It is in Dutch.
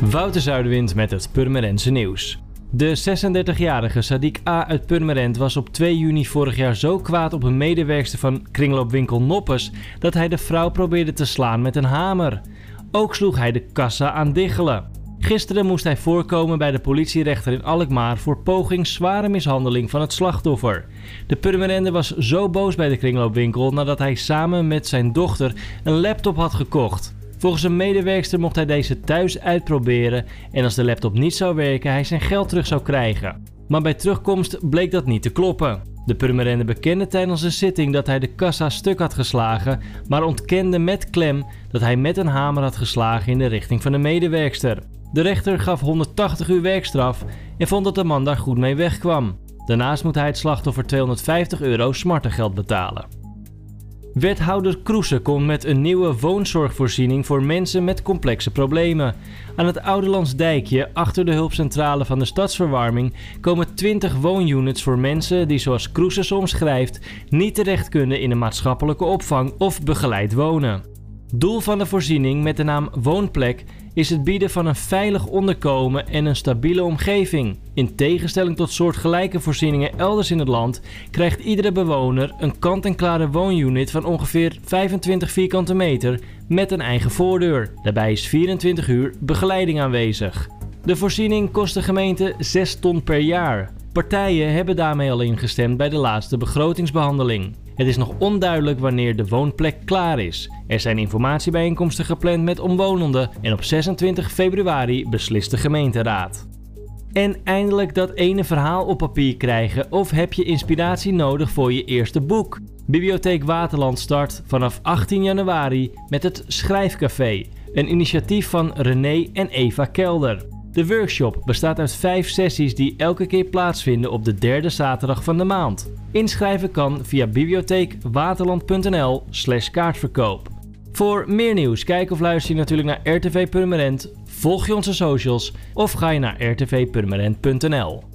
Wouter Zuiderwind met het Purmerendse nieuws. De 36-jarige Sadiq A. uit Purmerend was op 2 juni vorig jaar zo kwaad op een medewerkster van kringloopwinkel Noppes dat hij de vrouw probeerde te slaan met een hamer. Ook sloeg hij de kassa aan diggelen. Gisteren moest hij voorkomen bij de politierechter in Alkmaar voor poging zware mishandeling van het slachtoffer. De Purmerende was zo boos bij de kringloopwinkel nadat hij samen met zijn dochter een laptop had gekocht. Volgens een medewerkster mocht hij deze thuis uitproberen en als de laptop niet zou werken, hij zijn geld terug zou krijgen. Maar bij terugkomst bleek dat niet te kloppen. De Purmerende bekende tijdens een zitting dat hij de kassa stuk had geslagen, maar ontkende met klem dat hij met een hamer had geslagen in de richting van de medewerkster. De rechter gaf 180 uur werkstraf en vond dat de man daar goed mee wegkwam. Daarnaast moet hij het slachtoffer 250 euro smartengeld betalen. Wethouder Kroese komt met een nieuwe woonzorgvoorziening voor mensen met complexe problemen. Aan het Ouderlandsdijkje, achter de hulpcentrale van de stadsverwarming, komen 20 woonunits voor mensen die, zoals Kroese soms schrijft, niet terecht kunnen in een maatschappelijke opvang of begeleid wonen. Doel van de voorziening met de naam Woonplek is het bieden van een veilig onderkomen en een stabiele omgeving. In tegenstelling tot soortgelijke voorzieningen elders in het land krijgt iedere bewoner een kant-en-klare woonunit van ongeveer 25 vierkante meter met een eigen voordeur. Daarbij is 24 uur begeleiding aanwezig. De voorziening kost de gemeente 6 ton per jaar. Partijen hebben daarmee al ingestemd bij de laatste begrotingsbehandeling. Het is nog onduidelijk wanneer de woonplek klaar is. Er zijn informatiebijeenkomsten gepland met omwonenden en op 26 februari beslist de gemeenteraad. En eindelijk dat ene verhaal op papier krijgen of heb je inspiratie nodig voor je eerste boek? Bibliotheek Waterland start vanaf 18 januari met het Schrijfcafé, een initiatief van René en Eva Kelder. De workshop bestaat uit vijf sessies die elke keer plaatsvinden op de derde zaterdag van de maand. Inschrijven kan via bibliotheekwaterland.nl/slash kaartverkoop. Voor meer nieuws, kijk of luister je natuurlijk naar RTV Purmerend, volg je onze socials of ga je naar rtvpurmerend.nl.